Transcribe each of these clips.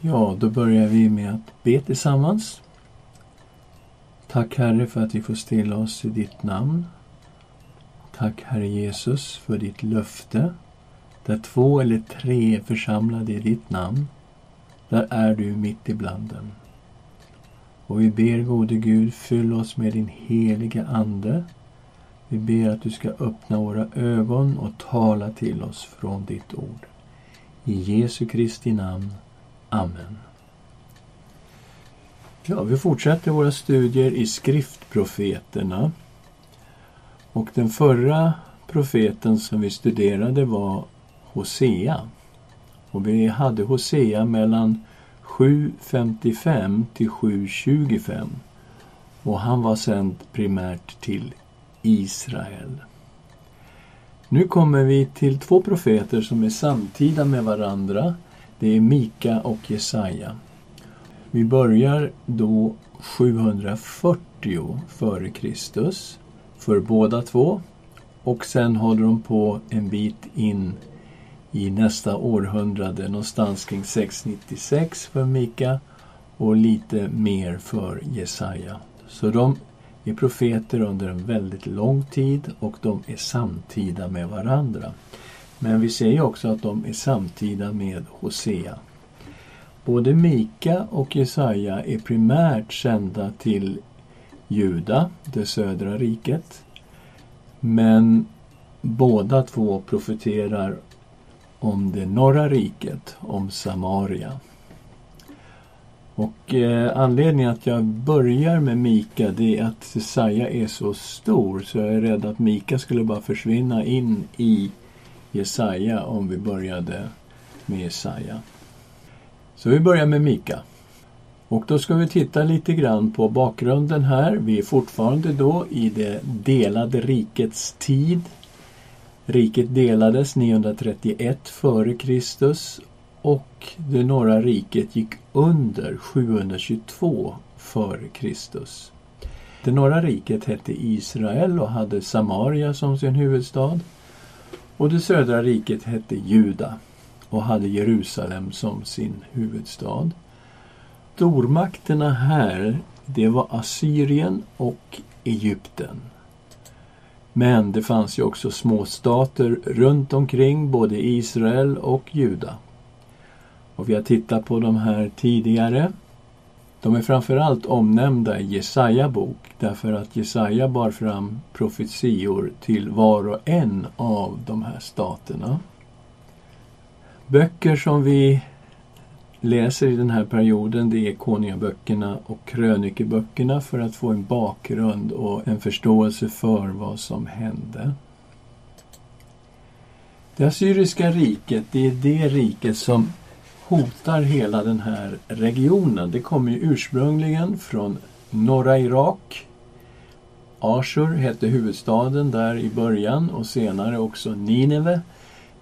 Ja, då börjar vi med att be tillsammans. Tack Herre för att vi får stilla oss i ditt namn. Tack Herre Jesus för ditt löfte. Där två eller tre är församlade i ditt namn, där är du mitt ibland dem. Och vi ber gode Gud, fyll oss med din heliga Ande. Vi ber att du ska öppna våra ögon och tala till oss från ditt ord. I Jesu Kristi namn. Amen. Ja, vi fortsätter våra studier i skriftprofeterna. Och den förra profeten som vi studerade var Hosea. Och vi hade Hosea mellan 7.55 till 7.25. Och han var sänd primärt till Israel. Nu kommer vi till två profeter som är samtida med varandra. Det är Mika och Jesaja. Vi börjar då 740 före Kristus för båda två och sen håller de på en bit in i nästa århundrade, någonstans kring 696 för Mika och lite mer för Jesaja. Så de är profeter under en väldigt lång tid och de är samtida med varandra. Men vi ser ju också att de är samtida med Hosea. Både Mika och Jesaja är primärt sända till Juda, det södra riket. Men båda två profeterar om det norra riket, om Samaria. Och eh, anledningen att jag börjar med Mika det är att Jesaja är så stor så jag är rädd att Mika skulle bara försvinna in i Jesaja om vi började med Jesaja. Så vi börjar med Mika. Och då ska vi titta lite grann på bakgrunden här. Vi är fortfarande då i det delade rikets tid. Riket delades 931 f.Kr. och det norra riket gick under 722 f.Kr. Det norra riket hette Israel och hade Samaria som sin huvudstad. Och det södra riket hette Juda och hade Jerusalem som sin huvudstad. Stormakterna här, det var Assyrien och Egypten. Men det fanns ju också småstater runt omkring både Israel och Juda. Och vi har tittat på de här tidigare. De är framförallt omnämnda i Jesaja bok därför att Jesaja bar fram profetior till var och en av de här staterna. Böcker som vi läser i den här perioden det är Konungaböckerna och krönikeböckerna för att få en bakgrund och en förståelse för vad som hände. Det assyriska riket, det är det riket som hotar hela den här regionen. Det kommer ju ursprungligen från norra Irak. Ashur hette huvudstaden där i början och senare också Nineve.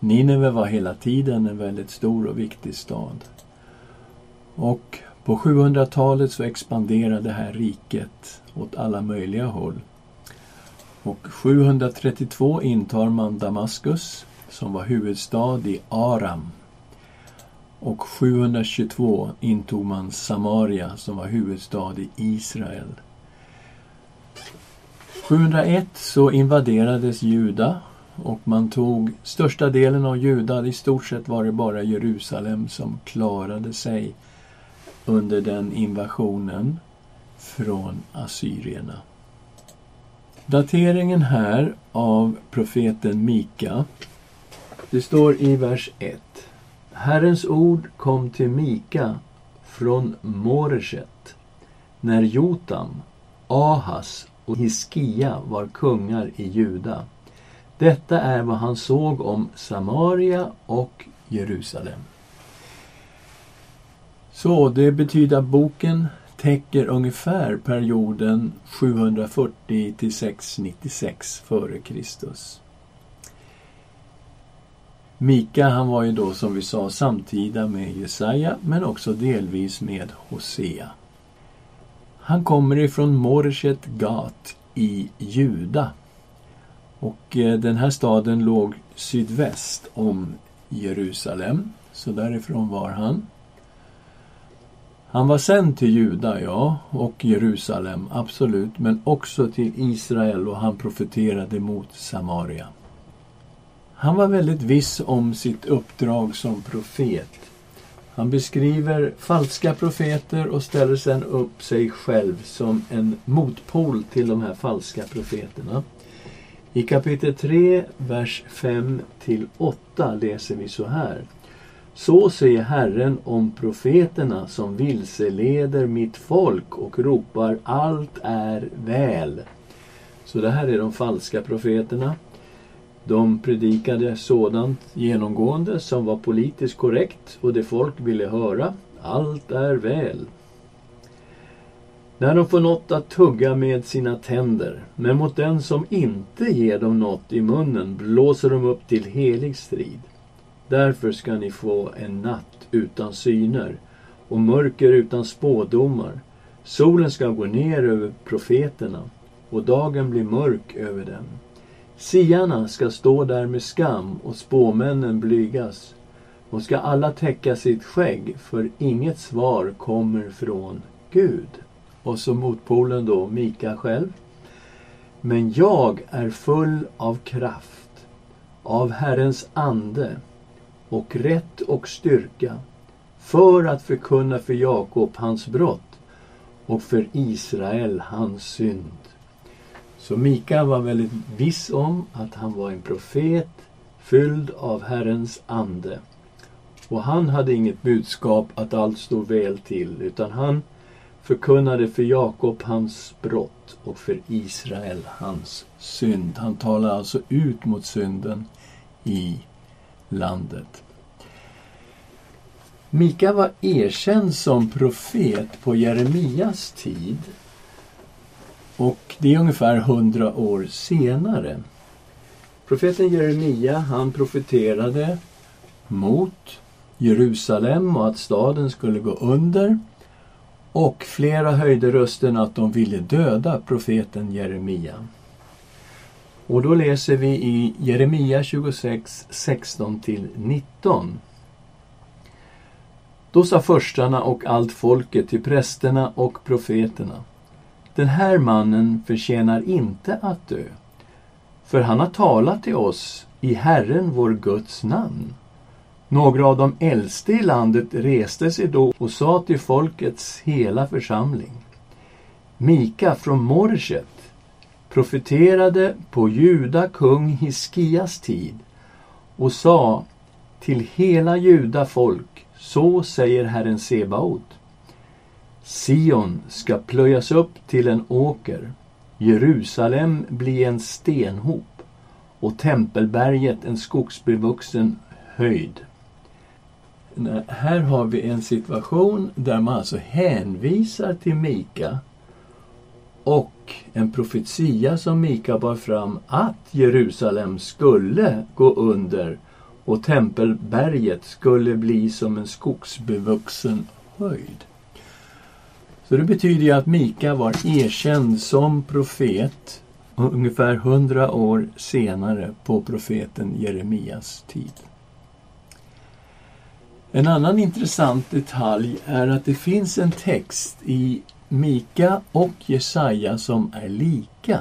Nineve var hela tiden en väldigt stor och viktig stad. Och på 700-talet så expanderade det här riket åt alla möjliga håll. Och 732 intar man Damaskus som var huvudstad i Aram. Och 722 intog man Samaria som var huvudstad i Israel. 701 så invaderades Juda och man tog största delen av Juda. I stort sett var det bara Jerusalem som klarade sig under den invasionen från assyrierna. Dateringen här av profeten Mika. Det står i vers 1. Herrens ord kom till Mika från Moreshet när Jotam, Ahas och Hiskia var kungar i Juda. Detta är vad han såg om Samaria och Jerusalem. Så det betyder att boken täcker ungefär perioden 740 till 696 f.Kr. Mika han var ju då som vi sa samtida med Jesaja men också delvis med Hosea. Han kommer ifrån Morshet Gat i Juda. Och eh, den här staden låg sydväst om Jerusalem. Så därifrån var han. Han var sänd till Juda, ja, och Jerusalem, absolut, men också till Israel och han profeterade mot Samaria. Han var väldigt viss om sitt uppdrag som profet. Han beskriver falska profeter och ställer sedan upp sig själv som en motpol till de här falska profeterna. I kapitel 3, vers 5 till 8 läser vi så här. Så säger Herren om profeterna som vilseleder mitt folk och ropar allt är väl. Så det här är de falska profeterna. De predikade sådant genomgående som var politiskt korrekt och det folk ville höra. Allt är väl. När de får något att tugga med sina tänder, men mot den som inte ger dem något i munnen blåser de upp till helig strid. Därför ska ni få en natt utan syner och mörker utan spådomar. Solen ska gå ner över profeterna och dagen blir mörk över dem. Siarna ska stå där med skam och spåmännen blygas. Och ska alla täcka sitt skägg, för inget svar kommer från Gud. Och så motpolen då, Mika själv. Men jag är full av kraft, av Herrens ande och rätt och styrka för att förkunna för Jakob hans brott och för Israel hans synd. Så Mika var väldigt viss om att han var en profet fylld av Herrens ande. Och han hade inget budskap att allt stod väl till, utan han förkunnade för Jakob hans brott och för Israel hans synd. Han talade alltså ut mot synden i landet. Mika var erkänd som profet på Jeremias tid och det är ungefär hundra år senare. Profeten Jeremia han profeterade mot Jerusalem och att staden skulle gå under. Och flera höjde rösten att de ville döda profeten Jeremia. Och då läser vi i Jeremia 26, 16 19. Då sa förstarna och allt folket till prästerna och profeterna den här mannen förtjänar inte att dö, för han har talat till oss i Herren vår Guds namn. Några av de äldste i landet reste sig då och sa till folkets hela församling. Mika från Morshet profeterade på Juda kung Hiskias tid och sa till hela Juda folk, så säger Herren Sebaot. Sion ska plöjas upp till en åker, Jerusalem bli en stenhop och Tempelberget en skogsbevuxen höjd. Här har vi en situation där man alltså hänvisar till Mika och en profetia som Mika bar fram att Jerusalem skulle gå under och Tempelberget skulle bli som en skogsbevuxen höjd. Så det betyder ju att Mika var erkänd som profet ungefär hundra år senare på profeten Jeremias tid. En annan intressant detalj är att det finns en text i Mika och Jesaja som är lika.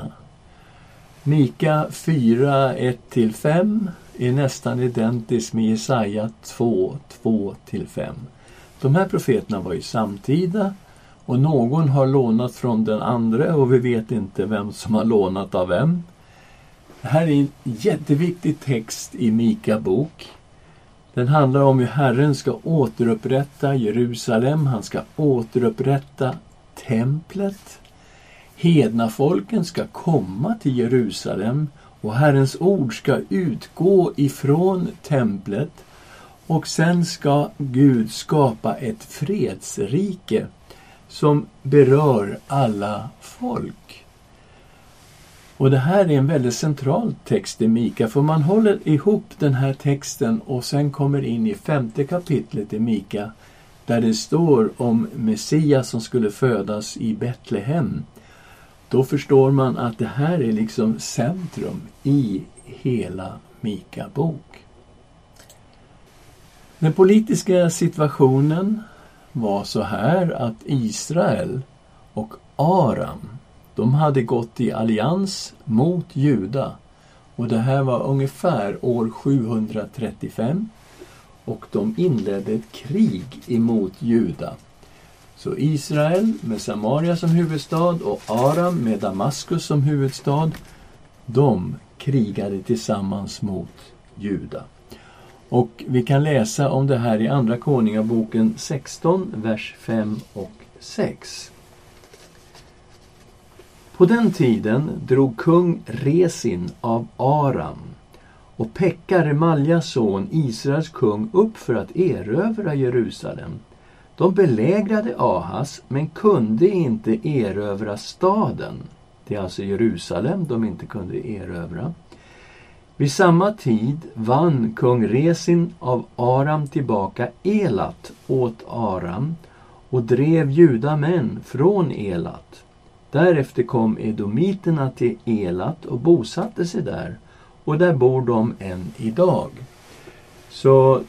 Mika 4, 1-5 är nästan identisk med Jesaja 2, 2-5. De här profeterna var ju samtida och någon har lånat från den andra och vi vet inte vem som har lånat av vem. Det här är en jätteviktig text i Mika bok. Den handlar om hur Herren ska återupprätta Jerusalem, han ska återupprätta templet. Hednafolken ska komma till Jerusalem och Herrens ord ska utgå ifrån templet och sen ska Gud skapa ett fredsrike som berör alla folk. Och det här är en väldigt central text i Mika, för man håller ihop den här texten och sen kommer in i femte kapitlet i Mika, där det står om Messias som skulle födas i Betlehem. Då förstår man att det här är liksom centrum i hela Mika bok. Den politiska situationen var så här att Israel och Aram, de hade gått i allians mot Juda. Och det här var ungefär år 735. Och de inledde ett krig emot Juda. Så Israel med Samaria som huvudstad och Aram med Damaskus som huvudstad, de krigade tillsammans mot Juda. Och vi kan läsa om det här i Andra Konungaboken 16, vers 5 och 6. På den tiden drog kung Resin av Aram och Pekka, Remaljas son, Israels kung, upp för att erövra Jerusalem. De belägrade Ahas men kunde inte erövra staden. Det är alltså Jerusalem de inte kunde erövra. Vid samma tid vann kung Resin av Aram tillbaka Elat åt Aram och drev judamän från Elat. Därefter kom edomiterna till Elat och bosatte sig där och där bor de än idag. Så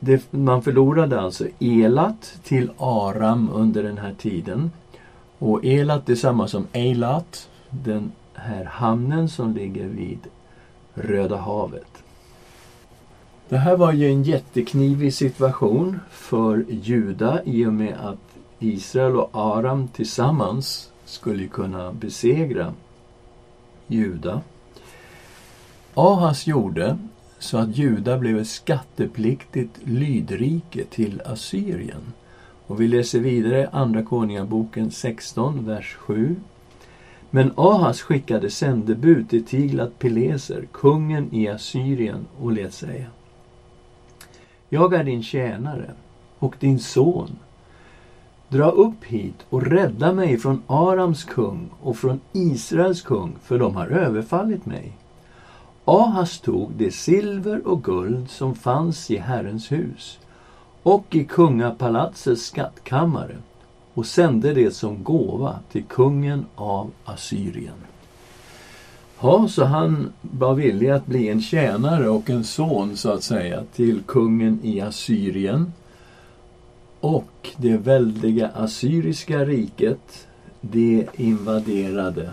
det, man förlorade alltså Elat till Aram under den här tiden. Och Elat är samma som Eilat, den här hamnen som ligger vid Röda havet. Det här var ju en jätteknivig situation för Juda i och med att Israel och Aram tillsammans skulle kunna besegra Juda. Ahas gjorde så att Juda blev ett skattepliktigt lydrike till Assyrien. Och vi läser vidare Andra Konungaboken 16, vers 7. Men Ahas skickade sändebud till Tiglat Pileser, kungen i Assyrien, och lät säga Jag är din tjänare och din son. Dra upp hit och rädda mig från Arams kung och från Israels kung, för de har överfallit mig. Ahas tog det silver och guld som fanns i Herrens hus och i kungapalatsets skattkammare och sände det som gåva till kungen av Assyrien. Ja, så han var villig att bli en tjänare och en son, så att säga, till kungen i Assyrien. Och det väldiga assyriska riket, det invaderade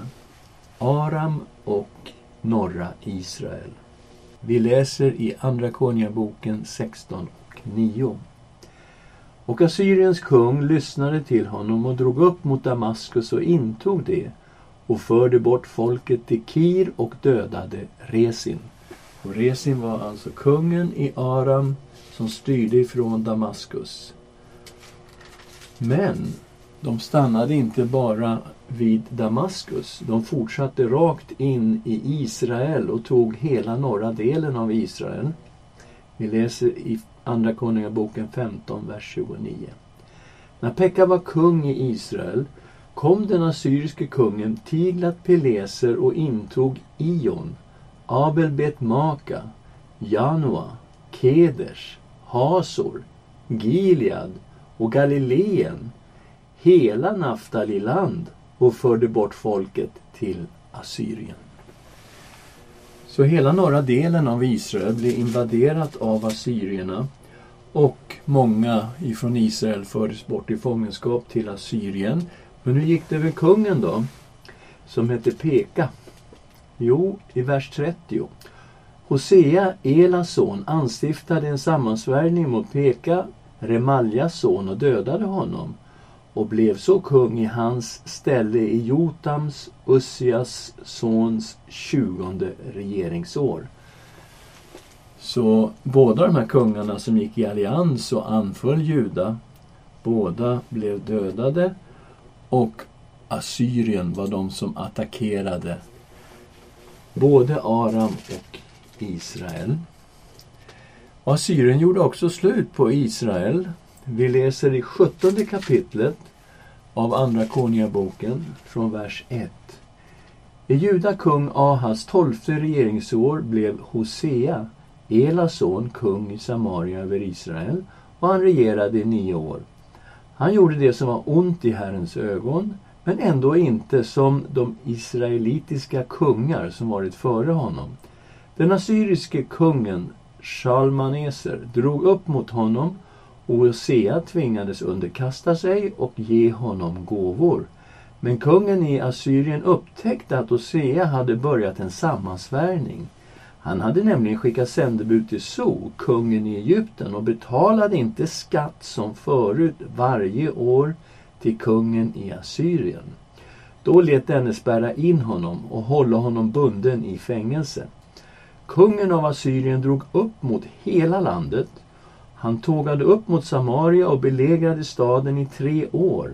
Aram och norra Israel. Vi läser i Andra Konjaboken 16 och 9. Och Assyriens kung lyssnade till honom och drog upp mot Damaskus och intog det och förde bort folket till Kir och dödade Resin. Och Resin var alltså kungen i Aram som styrde ifrån Damaskus. Men de stannade inte bara vid Damaskus. De fortsatte rakt in i Israel och tog hela norra delen av Israel. Vi läser i Andra Konungaboken 15, vers 29. När Pekka var kung i Israel kom den assyriske kungen Tiglat Pileser och intog Ion, Abel Bet Maka, Janua, Keders, Hasor, Gilead och Galileen, hela Naftaliland och förde bort folket till Assyrien. Så hela norra delen av Israel blev invaderat av assyrierna och många ifrån Israel fördes bort i fångenskap till Assyrien. Men hur gick det med kungen då? Som hette Peka. Jo, i vers 30. Hosea, Elas son, anstiftade en sammansvärjning mot Peka, Remaljas son, och dödade honom och blev så kung i hans ställe i Jotams, Ussias sons tjugonde regeringsår. Så båda de här kungarna som gick i allians och anföll Juda, båda blev dödade och Assyrien var de som attackerade både Aram och Israel. Assyrien gjorde också slut på Israel vi läser i sjuttonde kapitlet av Andra Konungaboken från vers 1. I Juda kung Ahas tolfte regeringsår blev Hosea, Elas son, kung i Samaria över Israel och han regerade i nio år. Han gjorde det som var ont i Herrens ögon men ändå inte som de israelitiska kungar som varit före honom. Den assyriske kungen Shalmaneser drog upp mot honom och Hosea tvingades underkasta sig och ge honom gåvor. Men kungen i Assyrien upptäckte att Hosea hade börjat en sammansvärjning. Han hade nämligen skickat sändebud till So, kungen i Egypten och betalade inte skatt som förut varje år till kungen i Assyrien. Då lät denne spärra in honom och hålla honom bunden i fängelse. Kungen av Assyrien drog upp mot hela landet. Han tågade upp mot Samaria och belägrade staden i tre år.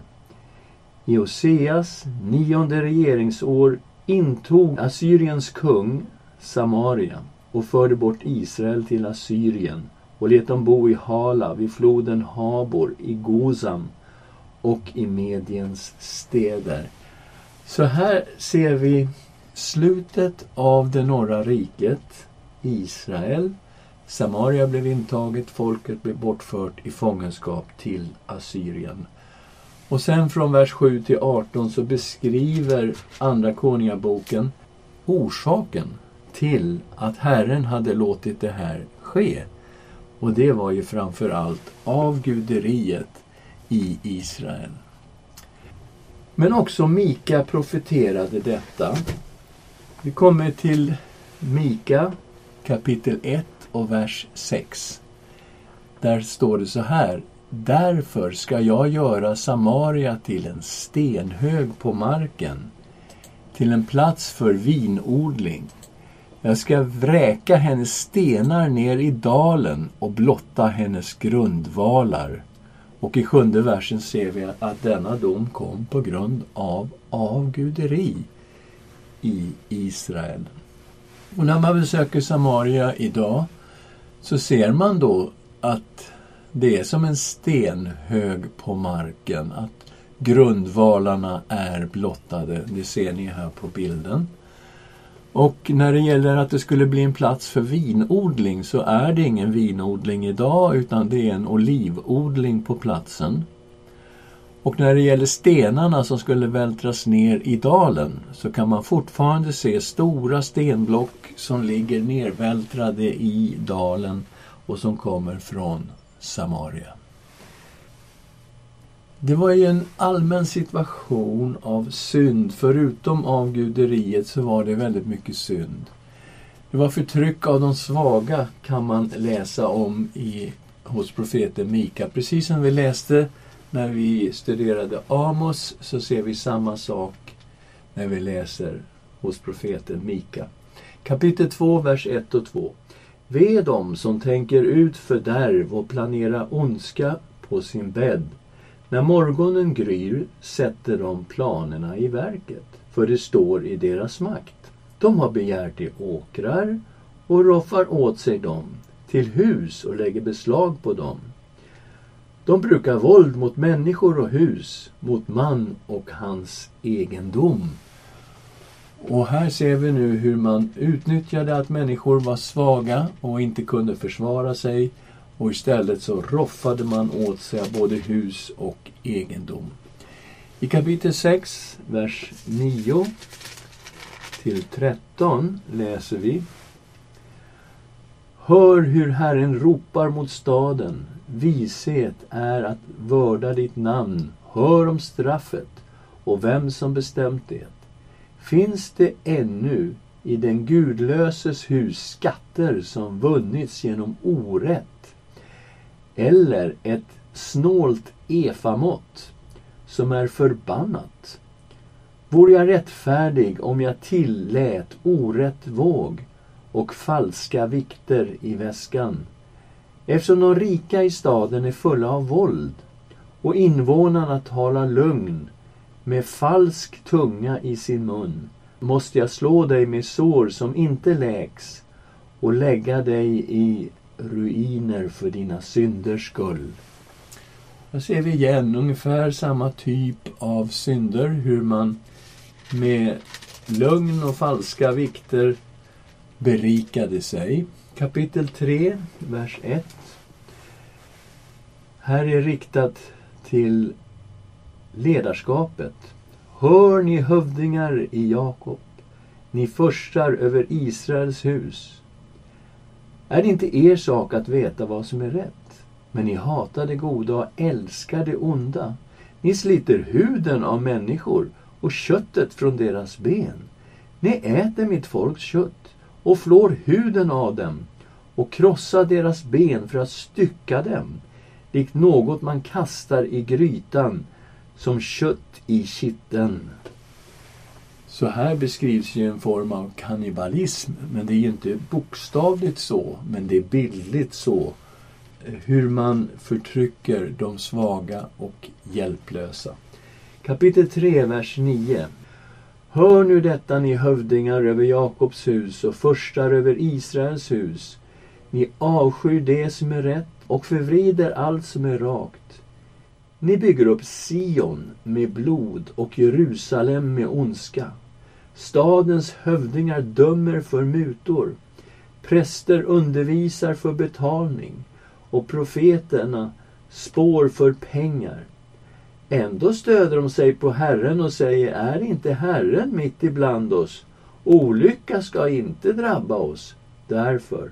I Oseas nionde regeringsår intog Assyriens kung Samaria och förde bort Israel till Assyrien och lät dem bo i Hala vid floden Habor, i Gozam och i Mediens städer. Så här ser vi slutet av det norra riket, Israel. Samaria blev intaget, folket blev bortfört i fångenskap till Assyrien. Och sen från vers 7 till 18 så beskriver Andra Konungaboken orsaken till att Herren hade låtit det här ske. Och det var ju framför allt avguderiet i Israel. Men också Mika profeterade detta. Vi kommer till Mika kapitel 1 och vers 6. Där står det så här. Därför ska jag göra Samaria till en stenhög på marken, till en plats för vinodling. Jag ska vräka hennes stenar ner i dalen och blotta hennes grundvalar. Och i sjunde versen ser vi att denna dom kom på grund av avguderi i Israel. Och när man besöker Samaria idag så ser man då att det är som en stenhög på marken. Att grundvalarna är blottade. Det ser ni här på bilden. Och när det gäller att det skulle bli en plats för vinodling så är det ingen vinodling idag utan det är en olivodling på platsen. Och när det gäller stenarna som skulle vältras ner i dalen så kan man fortfarande se stora stenblock som ligger nervältrade i dalen och som kommer från Samaria. Det var ju en allmän situation av synd. Förutom av guderiet så var det väldigt mycket synd. Det var förtryck av de svaga kan man läsa om i, hos profeten Mika. Precis som vi läste när vi studerade Amos så ser vi samma sak när vi läser hos profeten Mika. Kapitel 2, vers 1 och 2. Ve dem som tänker ut fördärv och planerar ondska på sin bädd när morgonen gryr sätter de planerna i verket, för det står i deras makt. De har begärt i åkrar och roffar åt sig dem, till hus och lägger beslag på dem. De brukar våld mot människor och hus, mot man och hans egendom. Och här ser vi nu hur man utnyttjade att människor var svaga och inte kunde försvara sig och istället så roffade man åt sig både hus och egendom. I kapitel 6, vers 9 till 13 läser vi Hör hur Herren ropar mot staden. Vishet är att vörda ditt namn. Hör om straffet och vem som bestämt det. Finns det ännu i den gudlöses hus skatter som vunnits genom orätt eller ett snålt efamått som är förbannat. Vore jag rättfärdig om jag tillät orätt våg och falska vikter i väskan. Eftersom de rika i staden är fulla av våld och invånarna talar lögn med falsk tunga i sin mun måste jag slå dig med sår som inte läks och lägga dig i ruiner för dina synders skull. Här ser vi igen ungefär samma typ av synder, hur man med lögn och falska vikter berikade sig. Kapitel 3, vers 1. Här är riktat till ledarskapet. Hör ni hövdingar i Jakob, ni förstar över Israels hus. Är det inte er sak att veta vad som är rätt? Men ni hatar det goda och älskar det onda. Ni sliter huden av människor och köttet från deras ben. Ni äter mitt folks kött och flår huden av dem och krossar deras ben för att stycka dem, likt något man kastar i grytan som kött i kitteln. Så här beskrivs ju en form av kannibalism, men det är ju inte bokstavligt så, men det är bildligt så. Eh, hur man förtrycker de svaga och hjälplösa. Kapitel 3, vers 9. Hör nu detta, ni hövdingar över Jakobs hus och förstar över Israels hus. Ni avskyr det som är rätt och förvrider allt som är rakt. Ni bygger upp Sion med blod och Jerusalem med ondska. Stadens hövdingar dömer för mutor. Präster undervisar för betalning och profeterna spår för pengar. Ändå stöder de sig på Herren och säger, är inte Herren mitt ibland oss? Olycka ska inte drabba oss. Därför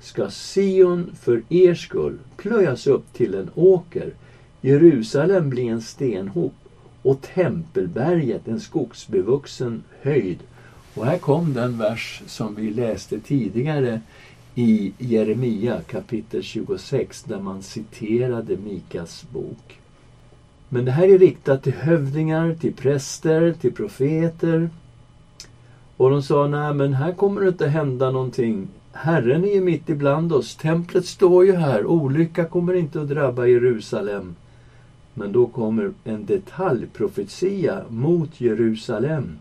ska Sion för er skull plöjas upp till en åker, Jerusalem bli en stenhop och Tempelberget en skogsbevuxen höjd. Och här kom den vers som vi läste tidigare i Jeremia kapitel 26 där man citerade Mikas bok. Men det här är riktat till hövdingar, till präster, till profeter. Och de sa, nej men här kommer det inte hända någonting. Herren är ju mitt ibland oss. Templet står ju här. Olycka kommer inte att drabba Jerusalem. Men då kommer en detaljprofetia mot Jerusalem.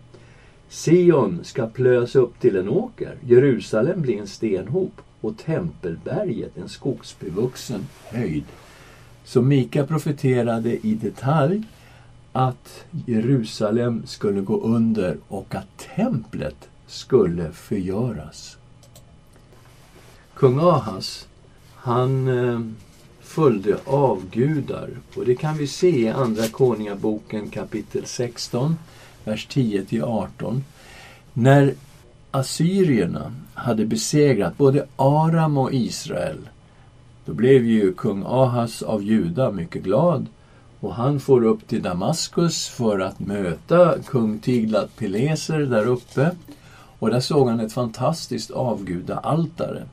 Sion ska plöjas upp till en åker. Jerusalem blir en stenhop och Tempelberget en skogsbevuxen höjd. Så Mika profeterade i detalj att Jerusalem skulle gå under och att templet skulle förgöras. Kung Ahas, han eh, följde avgudar. Och det kan vi se i Andra Konungaboken kapitel 16, vers 10-18. När assyrierna hade besegrat både Aram och Israel då blev ju kung Ahas av Juda mycket glad och han får upp till Damaskus för att möta kung Tiglat-Pileser där uppe. Och där såg han ett fantastiskt avgudaaltare.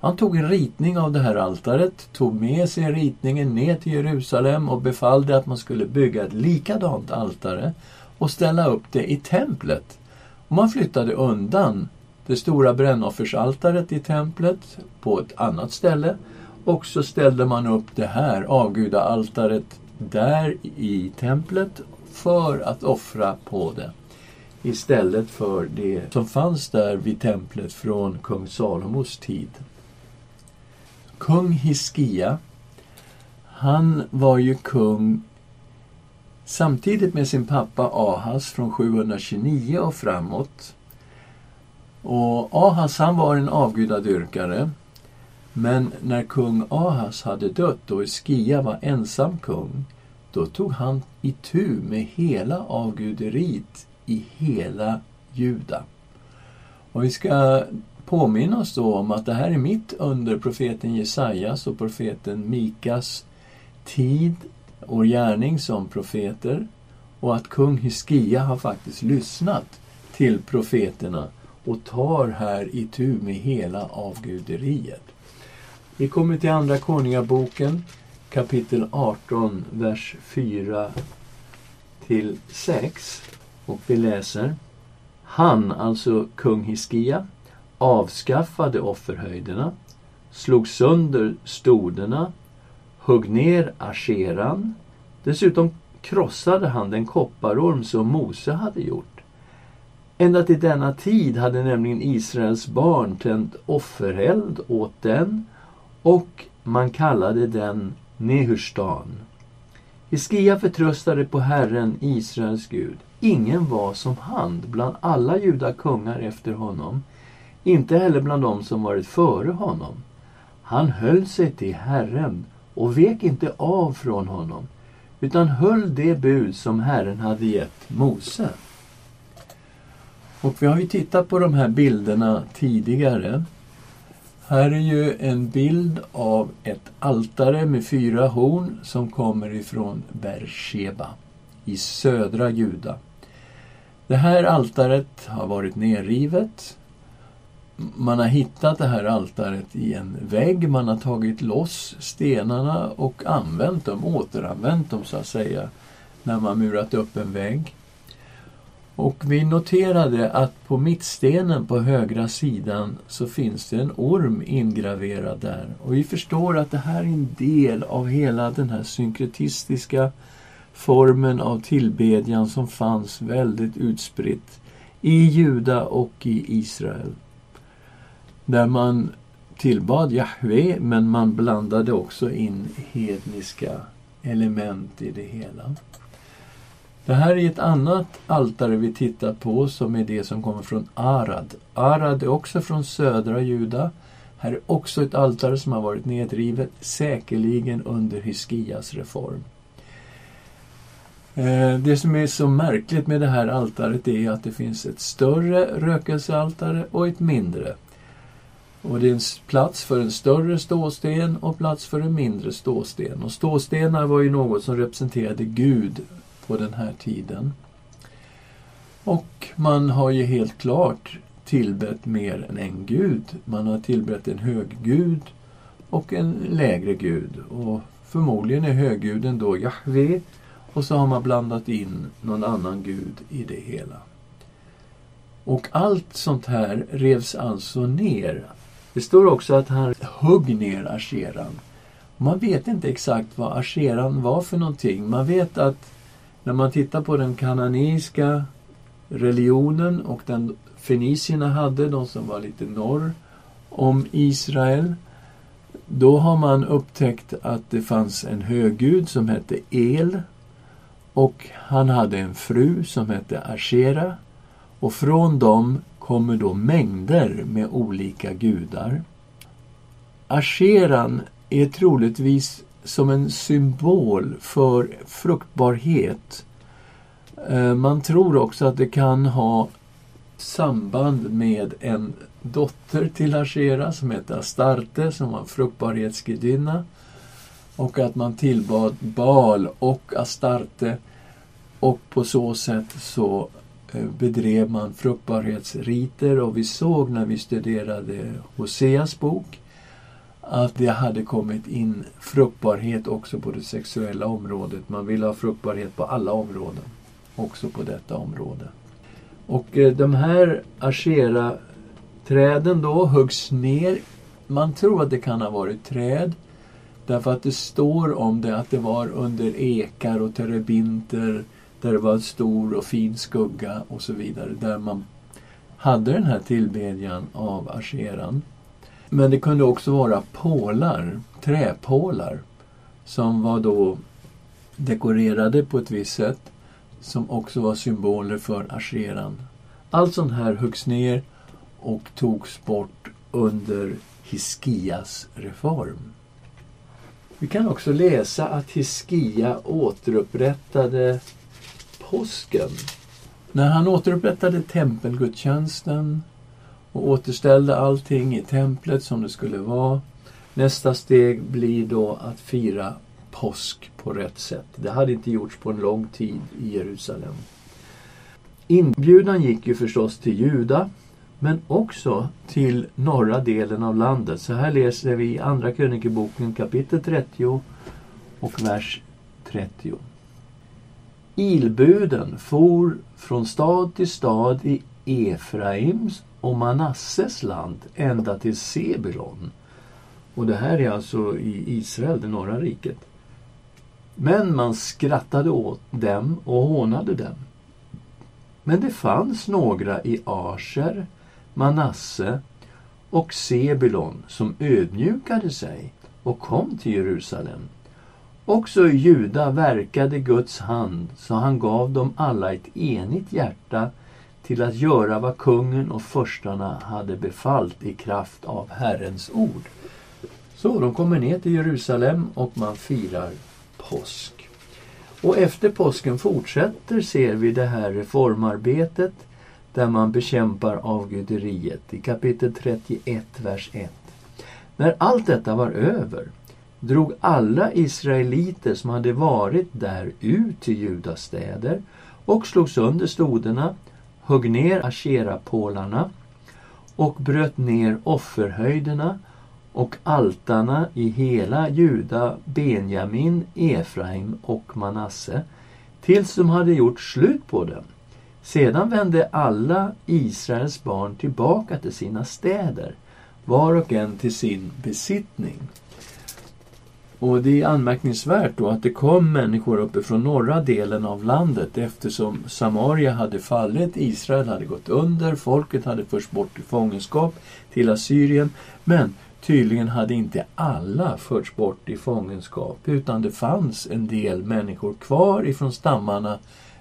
Han tog en ritning av det här altaret, tog med sig ritningen ner till Jerusalem och befallde att man skulle bygga ett likadant altare och ställa upp det i templet. Och man flyttade undan det stora brännoffersaltaret i templet på ett annat ställe och så ställde man upp det här avgudaaltaret där i templet för att offra på det istället för det som fanns där vid templet från kung Salomos tid. Kung Hiskia, han var ju kung samtidigt med sin pappa Ahas från 729 och framåt. Och Ahas han var en avgudadyrkare. Men när kung Ahas hade dött och Iskia var ensam kung, då tog han itu med hela avguderiet i hela Juda. Och vi ska påminna oss då om att det här är mitt under profeten Jesajas och profeten Mikas tid och gärning som profeter och att kung Hiskia har faktiskt lyssnat till profeterna och tar här i tur med hela avguderiet. Vi kommer till Andra Konungaboken kapitel 18, vers 4 till 6 och vi läser Han, alltså kung Hiskia, avskaffade offerhöjderna, slog sönder stoderna, högg ner asheran. Dessutom krossade han den kopparorm som Mose hade gjort. Ända till denna tid hade nämligen Israels barn tänt offereld åt den och man kallade den Nehushtan. Hiskia förtröstade på Herren, Israels Gud. Ingen var som han bland alla judakungar efter honom inte heller bland dem som varit före honom. Han höll sig till Herren och vek inte av från honom, utan höll det bud som Herren hade gett Mose. Och vi har ju tittat på de här bilderna tidigare. Här är ju en bild av ett altare med fyra horn som kommer ifrån Bersheba i södra Juda. Det här altaret har varit nerrivet. Man har hittat det här altaret i en vägg. Man har tagit loss stenarna och använt dem, återanvänt dem så att säga, när man murat upp en vägg. Och vi noterade att på mittstenen på högra sidan så finns det en orm ingraverad där. Och vi förstår att det här är en del av hela den här synkretistiska formen av tillbedjan som fanns väldigt utspritt i Juda och i Israel. Där man tillbad Jahve men man blandade också in hedniska element i det hela. Det här är ett annat altare vi tittar på som är det som kommer från Arad. Arad är också från södra Juda. Här är också ett altare som har varit nedrivet, säkerligen under Hiskias reform. Eh, det som är så märkligt med det här altaret är att det finns ett större rökelsealtare och ett mindre. Och det är en plats för en större ståsten och plats för en mindre ståsten. Och ståstenar var ju något som representerade Gud på den här tiden. Och man har ju helt klart tillbett mer än en gud. Man har tillbett en höggud och en lägre gud. Och förmodligen är högguden då Jahve och så har man blandat in någon annan gud i det hela. Och allt sånt här revs alltså ner. Det står också att han högg ner Asheran. Man vet inte exakt vad Asheran var för någonting. Man vet att när man tittar på den kananeiska religionen och den fenicierna hade, de som var lite norr om Israel, då har man upptäckt att det fanns en högud som hette El och han hade en fru som hette Ashera och från dem kommer då mängder med olika gudar. Asheran är troligtvis som en symbol för fruktbarhet. Eh, man tror också att det kan ha samband med en dotter till Ashera som hette Astarte som var en fruktbarhetsgudinna. Och att man tillbad Baal och Astarte och på så sätt så eh, bedrev man fruktbarhetsriter och vi såg när vi studerade Hoseas bok att det hade kommit in fruktbarhet också på det sexuella området. Man ville ha fruktbarhet på alla områden, också på detta område. Och eh, de här Ashera-träden då huggs ner. Man tror att det kan ha varit träd därför att det står om det att det var under ekar och terebinter där det var stor och fin skugga och så vidare, där man hade den här tillbedjan av Asheran. Men det kunde också vara pålar, träpålar, som var då dekorerade på ett visst sätt, som också var symboler för Asheran. Allt sånt här höggs ner och togs bort under Hiskias reform. Vi kan också läsa att Hiskia återupprättade påsken. När han återupprättade tempelgudstjänsten och återställde allting i templet som det skulle vara. Nästa steg blir då att fira påsk på rätt sätt. Det hade inte gjorts på en lång tid i Jerusalem. Inbjudan gick ju förstås till Juda men också till norra delen av landet. Så här läser vi i Andra krönikeboken kapitel 30 och vers 30. Ilbuden for från stad till stad i Efraims och Manasses land ända till Sebulon. Och det här är alltså i Israel, det norra riket. Men man skrattade åt dem och hånade dem. Men det fanns några i Asher, Manasse och Sebulon som ödmjukade sig och kom till Jerusalem Också i Juda verkade Guds hand så han gav dem alla ett enigt hjärta till att göra vad kungen och förstarna hade befallt i kraft av Herrens ord. Så de kommer ner till Jerusalem och man firar påsk. Och efter påsken fortsätter, ser vi, det här reformarbetet där man bekämpar avguderiet i kapitel 31, vers 1. När allt detta var över drog alla israeliter som hade varit där ut till Judas städer och slog sönder stoderna, högg ner asherapålarna och bröt ner offerhöjderna och altarna i hela Juda, Benjamin, Efraim och Manasse tills de hade gjort slut på dem. Sedan vände alla Israels barn tillbaka till sina städer, var och en till sin besittning. Och det är anmärkningsvärt då att det kom människor uppifrån norra delen av landet eftersom Samaria hade fallit, Israel hade gått under, folket hade förts bort i fångenskap till Assyrien. Men tydligen hade inte alla förts bort i fångenskap utan det fanns en del människor kvar ifrån stammarna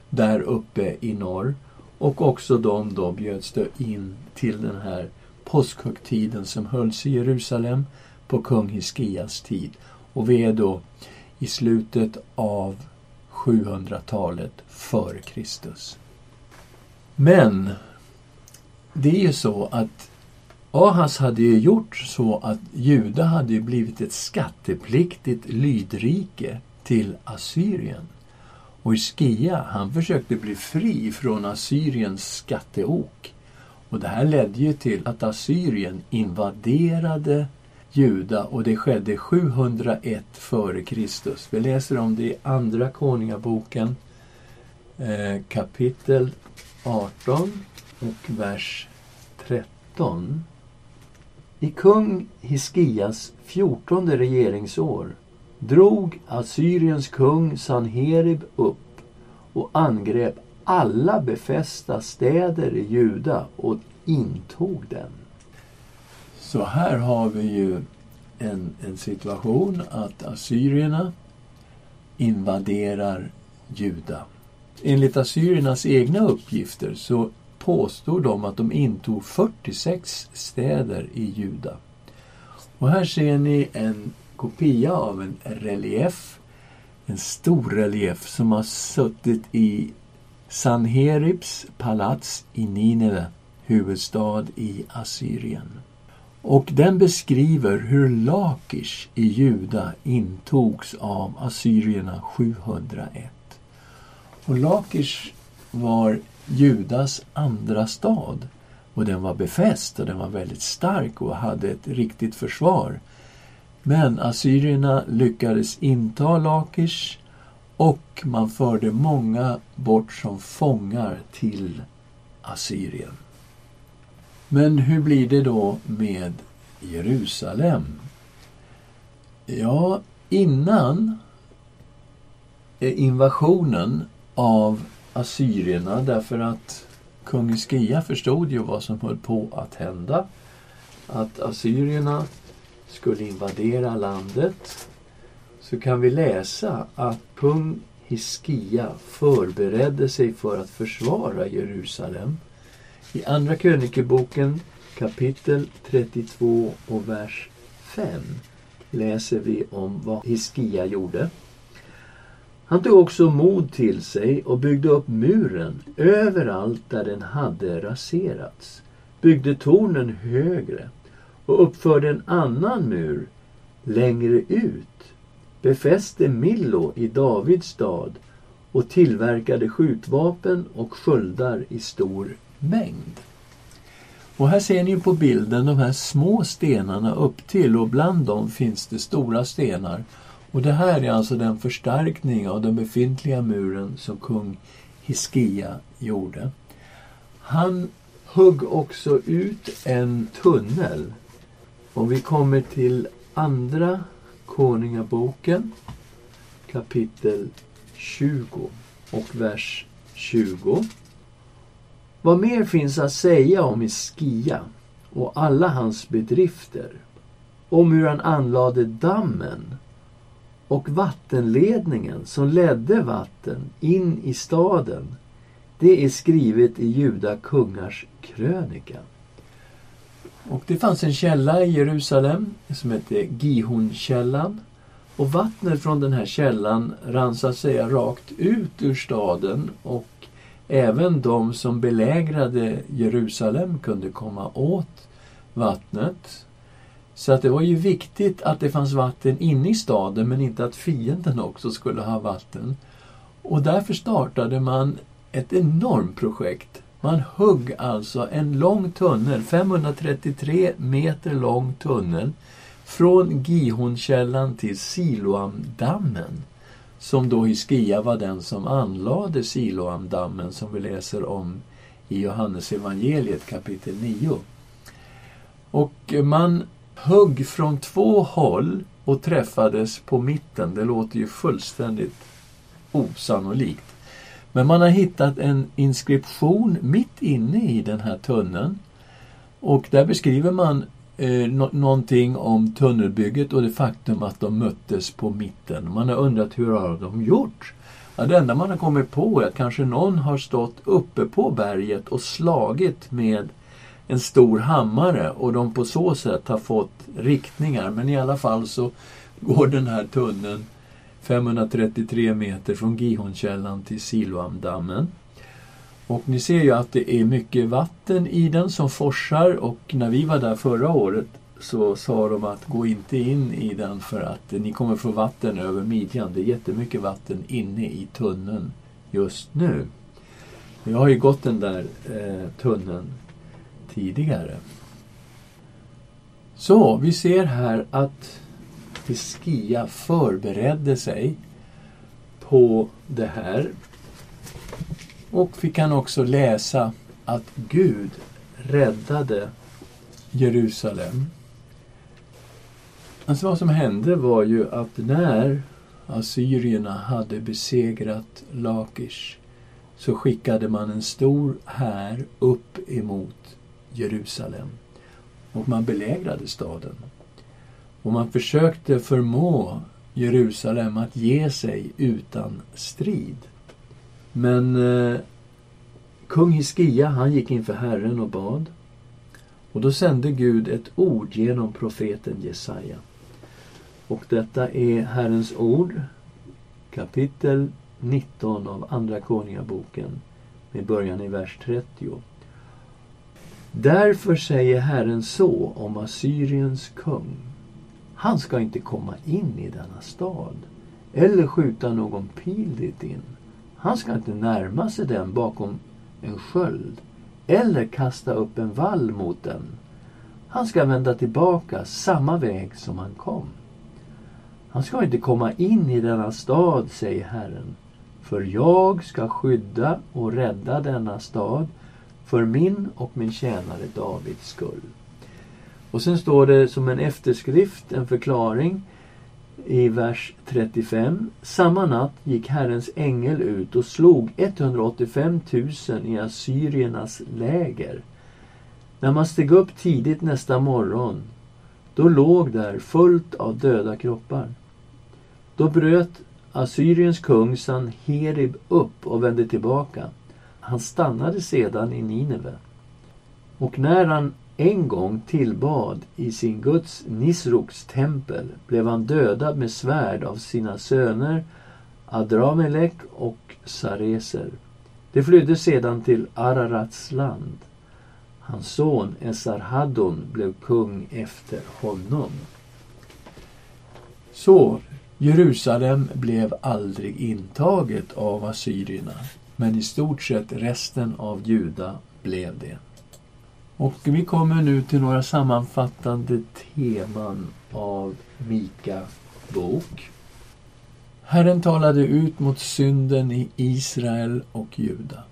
där uppe i norr. Och också de då bjöds då in till den här påskhögtiden som hölls i Jerusalem på kung Hiskias tid. Och vi är då i slutet av 700-talet före Kristus. Men det är ju så att Ahas hade ju gjort så att Juda hade blivit ett skattepliktigt lydrike till Assyrien. Och Iskia, han försökte bli fri från Assyriens skatteok. Och det här ledde ju till att Assyrien invaderade Juda och det skedde 701 f.Kr. Vi läser om det i Andra Konungaboken eh, kapitel 18 och vers 13. I kung Hiskias fjortonde regeringsår drog Assyriens kung Sanherib upp och angrep alla befästa städer i Juda och intog dem. Så här har vi ju en, en situation att assyrierna invaderar Juda. Enligt assyriernas egna uppgifter så påstod de att de intog 46 städer i Juda. Och här ser ni en kopia av en relief, en stor relief som har suttit i Sanheribs palats i Nineve, huvudstad i Assyrien. Och den beskriver hur Lakish i Juda intogs av assyrierna 701. Och Lakish var Judas andra stad. Och den var befäst och den var väldigt stark och hade ett riktigt försvar. Men assyrierna lyckades inta Lakish och man förde många bort som fångar till Assyrien. Men hur blir det då med Jerusalem? Ja, innan invasionen av assyrierna därför att kung Hiskia förstod ju vad som höll på att hända. Att assyrierna skulle invadera landet. Så kan vi läsa att kung Hiskia förberedde sig för att försvara Jerusalem. I Andra krönikeboken kapitel 32 och vers 5 läser vi om vad Hiskia gjorde. Han tog också mod till sig och byggde upp muren överallt där den hade raserats, byggde tornen högre och uppförde en annan mur längre ut, befäste Millo i Davids stad och tillverkade skjutvapen och sköldar i stor mängd. Och här ser ni på bilden de här små stenarna upp till och bland dem finns det stora stenar. Och det här är alltså den förstärkning av den befintliga muren som kung Hiskia gjorde. Han högg också ut en tunnel. Om vi kommer till Andra Konungaboken kapitel 20 och vers 20. Vad mer finns att säga om Hiskia och alla hans bedrifter? Om hur han anlade dammen och vattenledningen som ledde vatten in i staden. Det är skrivet i Juda kungars krönika. Och det fanns en källa i Jerusalem som hette Gihonkällan. Och vattnet från den här källan rann så att säga rakt ut ur staden och även de som belägrade Jerusalem kunde komma åt vattnet. Så att det var ju viktigt att det fanns vatten inne i staden men inte att fienden också skulle ha vatten. Och därför startade man ett enormt projekt. Man högg alltså en lång tunnel, 533 meter lång tunnel, från Gihonkällan till Siloamdammen. Som då Hiskia var den som anlade Siloamdammen som vi läser om i Johannes evangeliet kapitel 9. Och man högg från två håll och träffades på mitten. Det låter ju fullständigt osannolikt. Men man har hittat en inskription mitt inne i den här tunneln. Och där beskriver man eh, no någonting om tunnelbygget och det faktum att de möttes på mitten. Man har undrat hur har de gjort? Ja, det enda man har kommit på är att kanske någon har stått uppe på berget och slagit med en stor hammare och de på så sätt har fått riktningar. Men i alla fall så går den här tunneln 533 meter från Gihonkällan till Siloamdammen. Och ni ser ju att det är mycket vatten i den som forsar och när vi var där förra året så sa de att gå inte in i den för att ni kommer få vatten över midjan. Det är jättemycket vatten inne i tunneln just nu. Jag har ju gått den där eh, tunneln tidigare. Så, vi ser här att Hiskia förberedde sig på det här. Och fick han också läsa att Gud räddade Jerusalem. Alltså vad som hände var ju att när assyrierna hade besegrat Lakish så skickade man en stor här upp emot Jerusalem. Och man belägrade staden. Och man försökte förmå Jerusalem att ge sig utan strid. Men eh, kung Hiskia, han gick inför Herren och bad. Och då sände Gud ett ord genom profeten Jesaja. Och detta är Herrens ord, kapitel 19 av Andra Konungaboken, med början i vers 30. Därför säger Herren så om Assyriens kung. Han ska inte komma in i denna stad eller skjuta någon pil dit in. Han ska inte närma sig den bakom en sköld eller kasta upp en vall mot den. Han ska vända tillbaka samma väg som han kom. Han ska inte komma in i denna stad, säger Herren, för jag ska skydda och rädda denna stad för min och min tjänare Davids skull. Och sen står det som en efterskrift, en förklaring i vers 35. Samma natt gick Herrens ängel ut och slog 185 000 i assyriernas läger. När man steg upp tidigt nästa morgon, då låg där fullt av döda kroppar. Då bröt Assyriens kung Sanherib upp och vände tillbaka. Han stannade sedan i Nineve. Och när han en gång tillbad i sin guds Nisroks tempel blev han dödad med svärd av sina söner Adramelek och Sareser. De flydde sedan till Ararats land. Hans son Esarhaddon blev kung efter honom. Så Jerusalem blev aldrig intaget av assyrierna men i stort sett resten av Juda blev det. Och vi kommer nu till några sammanfattande teman av Mika bok. Herren talade ut mot synden i Israel och Juda.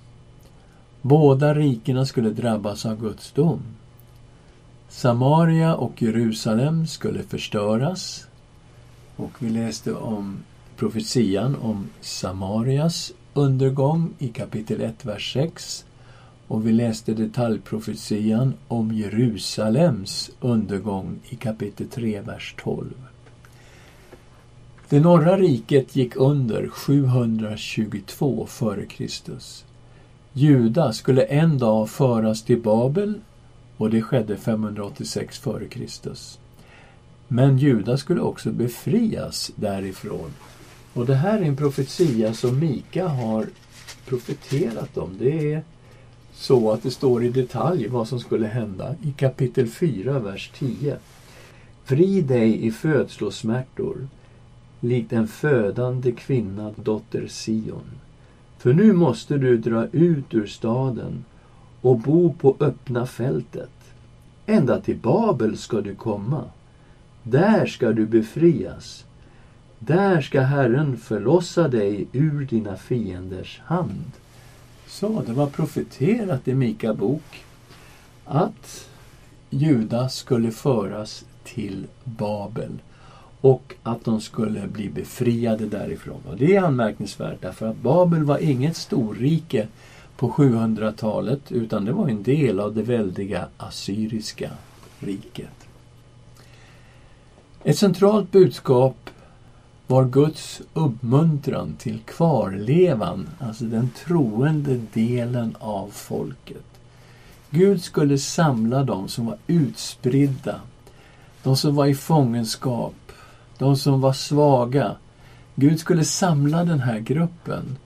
Båda rikena skulle drabbas av Guds dom. Samaria och Jerusalem skulle förstöras. Och vi läste om profetian om Samarias undergång i kapitel 1, vers 6 och vi läste detaljprofetian om Jerusalems undergång i kapitel 3, vers 12. Det norra riket gick under 722 f.Kr. Juda skulle en dag föras till Babel och det skedde 586 f.Kr. Men Juda skulle också befrias därifrån och det här är en profetia som Mika har profeterat om. Det är så att det står i detalj vad som skulle hända i kapitel 4, vers 10. Vrid dig i födslosmärtor, likt en födande kvinna, dotter Sion. För nu måste du dra ut ur staden och bo på öppna fältet. Ända till Babel ska du komma. Där ska du befrias. Där ska Herren förlossa dig ur dina fienders hand. Så, det var profeterat i Mika bok att Juda skulle föras till Babel och att de skulle bli befriade därifrån. Och Det är anmärkningsvärt därför att Babel var inget storrike på 700-talet utan det var en del av det väldiga assyriska riket. Ett centralt budskap var Guds uppmuntran till kvarlevan, alltså den troende delen av folket. Gud skulle samla dem som var utspridda, de som var i fångenskap, de som var svaga. Gud skulle samla den här gruppen.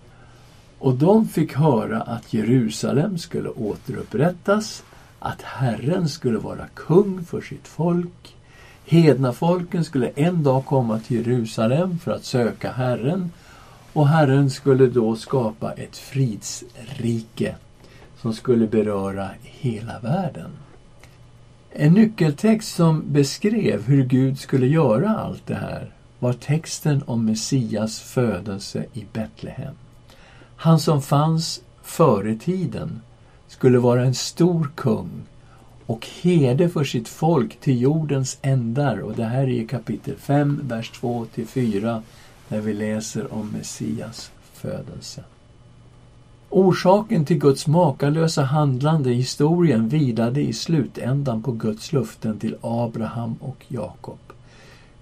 Och de fick höra att Jerusalem skulle återupprättas, att Herren skulle vara kung för sitt folk. Hednafolken skulle en dag komma till Jerusalem för att söka Herren och Herren skulle då skapa ett fridsrike som skulle beröra hela världen. En nyckeltext som beskrev hur Gud skulle göra allt det här var texten om Messias födelse i Betlehem. Han som fanns före tiden skulle vara en stor kung och herde för sitt folk till jordens ändar. Och det här är i kapitel 5, vers 2 4, där vi läser om Messias födelse. Orsaken till Guds makalösa handlande i historien vilade i slutändan på Guds luften till Abraham och Jakob.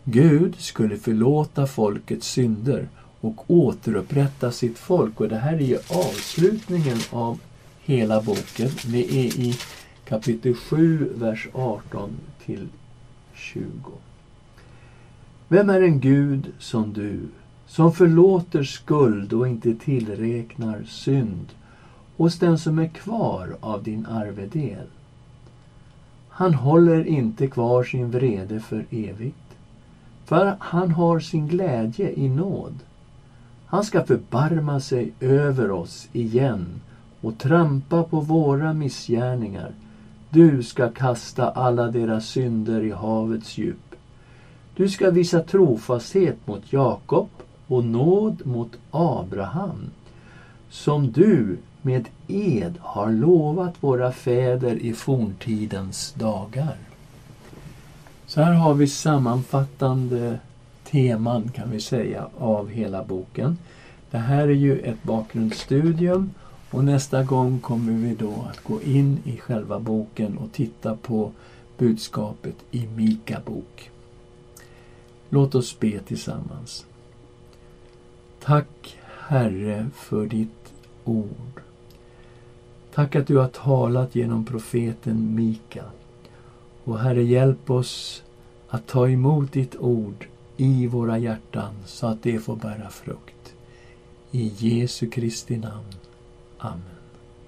Gud skulle förlåta folkets synder och återupprätta sitt folk. Och det här är ju avslutningen av hela boken. Vi är i kapitel 7, vers 18 till 20. Vem är en Gud som du, som förlåter skuld och inte tillräknar synd hos den som är kvar av din arvedel? Han håller inte kvar sin vrede för evigt, för han har sin glädje i nåd. Han ska förbarma sig över oss igen och trampa på våra missgärningar. Du ska kasta alla deras synder i havets djup. Du ska visa trofasthet mot Jakob och nåd mot Abraham, som du med ed har lovat våra fäder i forntidens dagar. Så här har vi sammanfattande teman kan vi säga av hela boken. Det här är ju ett bakgrundsstudium och nästa gång kommer vi då att gå in i själva boken och titta på budskapet i Mika bok. Låt oss be tillsammans. Tack Herre för ditt ord. Tack att du har talat genom profeten Mika. Och Herre, hjälp oss att ta emot ditt ord i våra hjärtan så att det får bära frukt. I Jesu Kristi namn. Amen.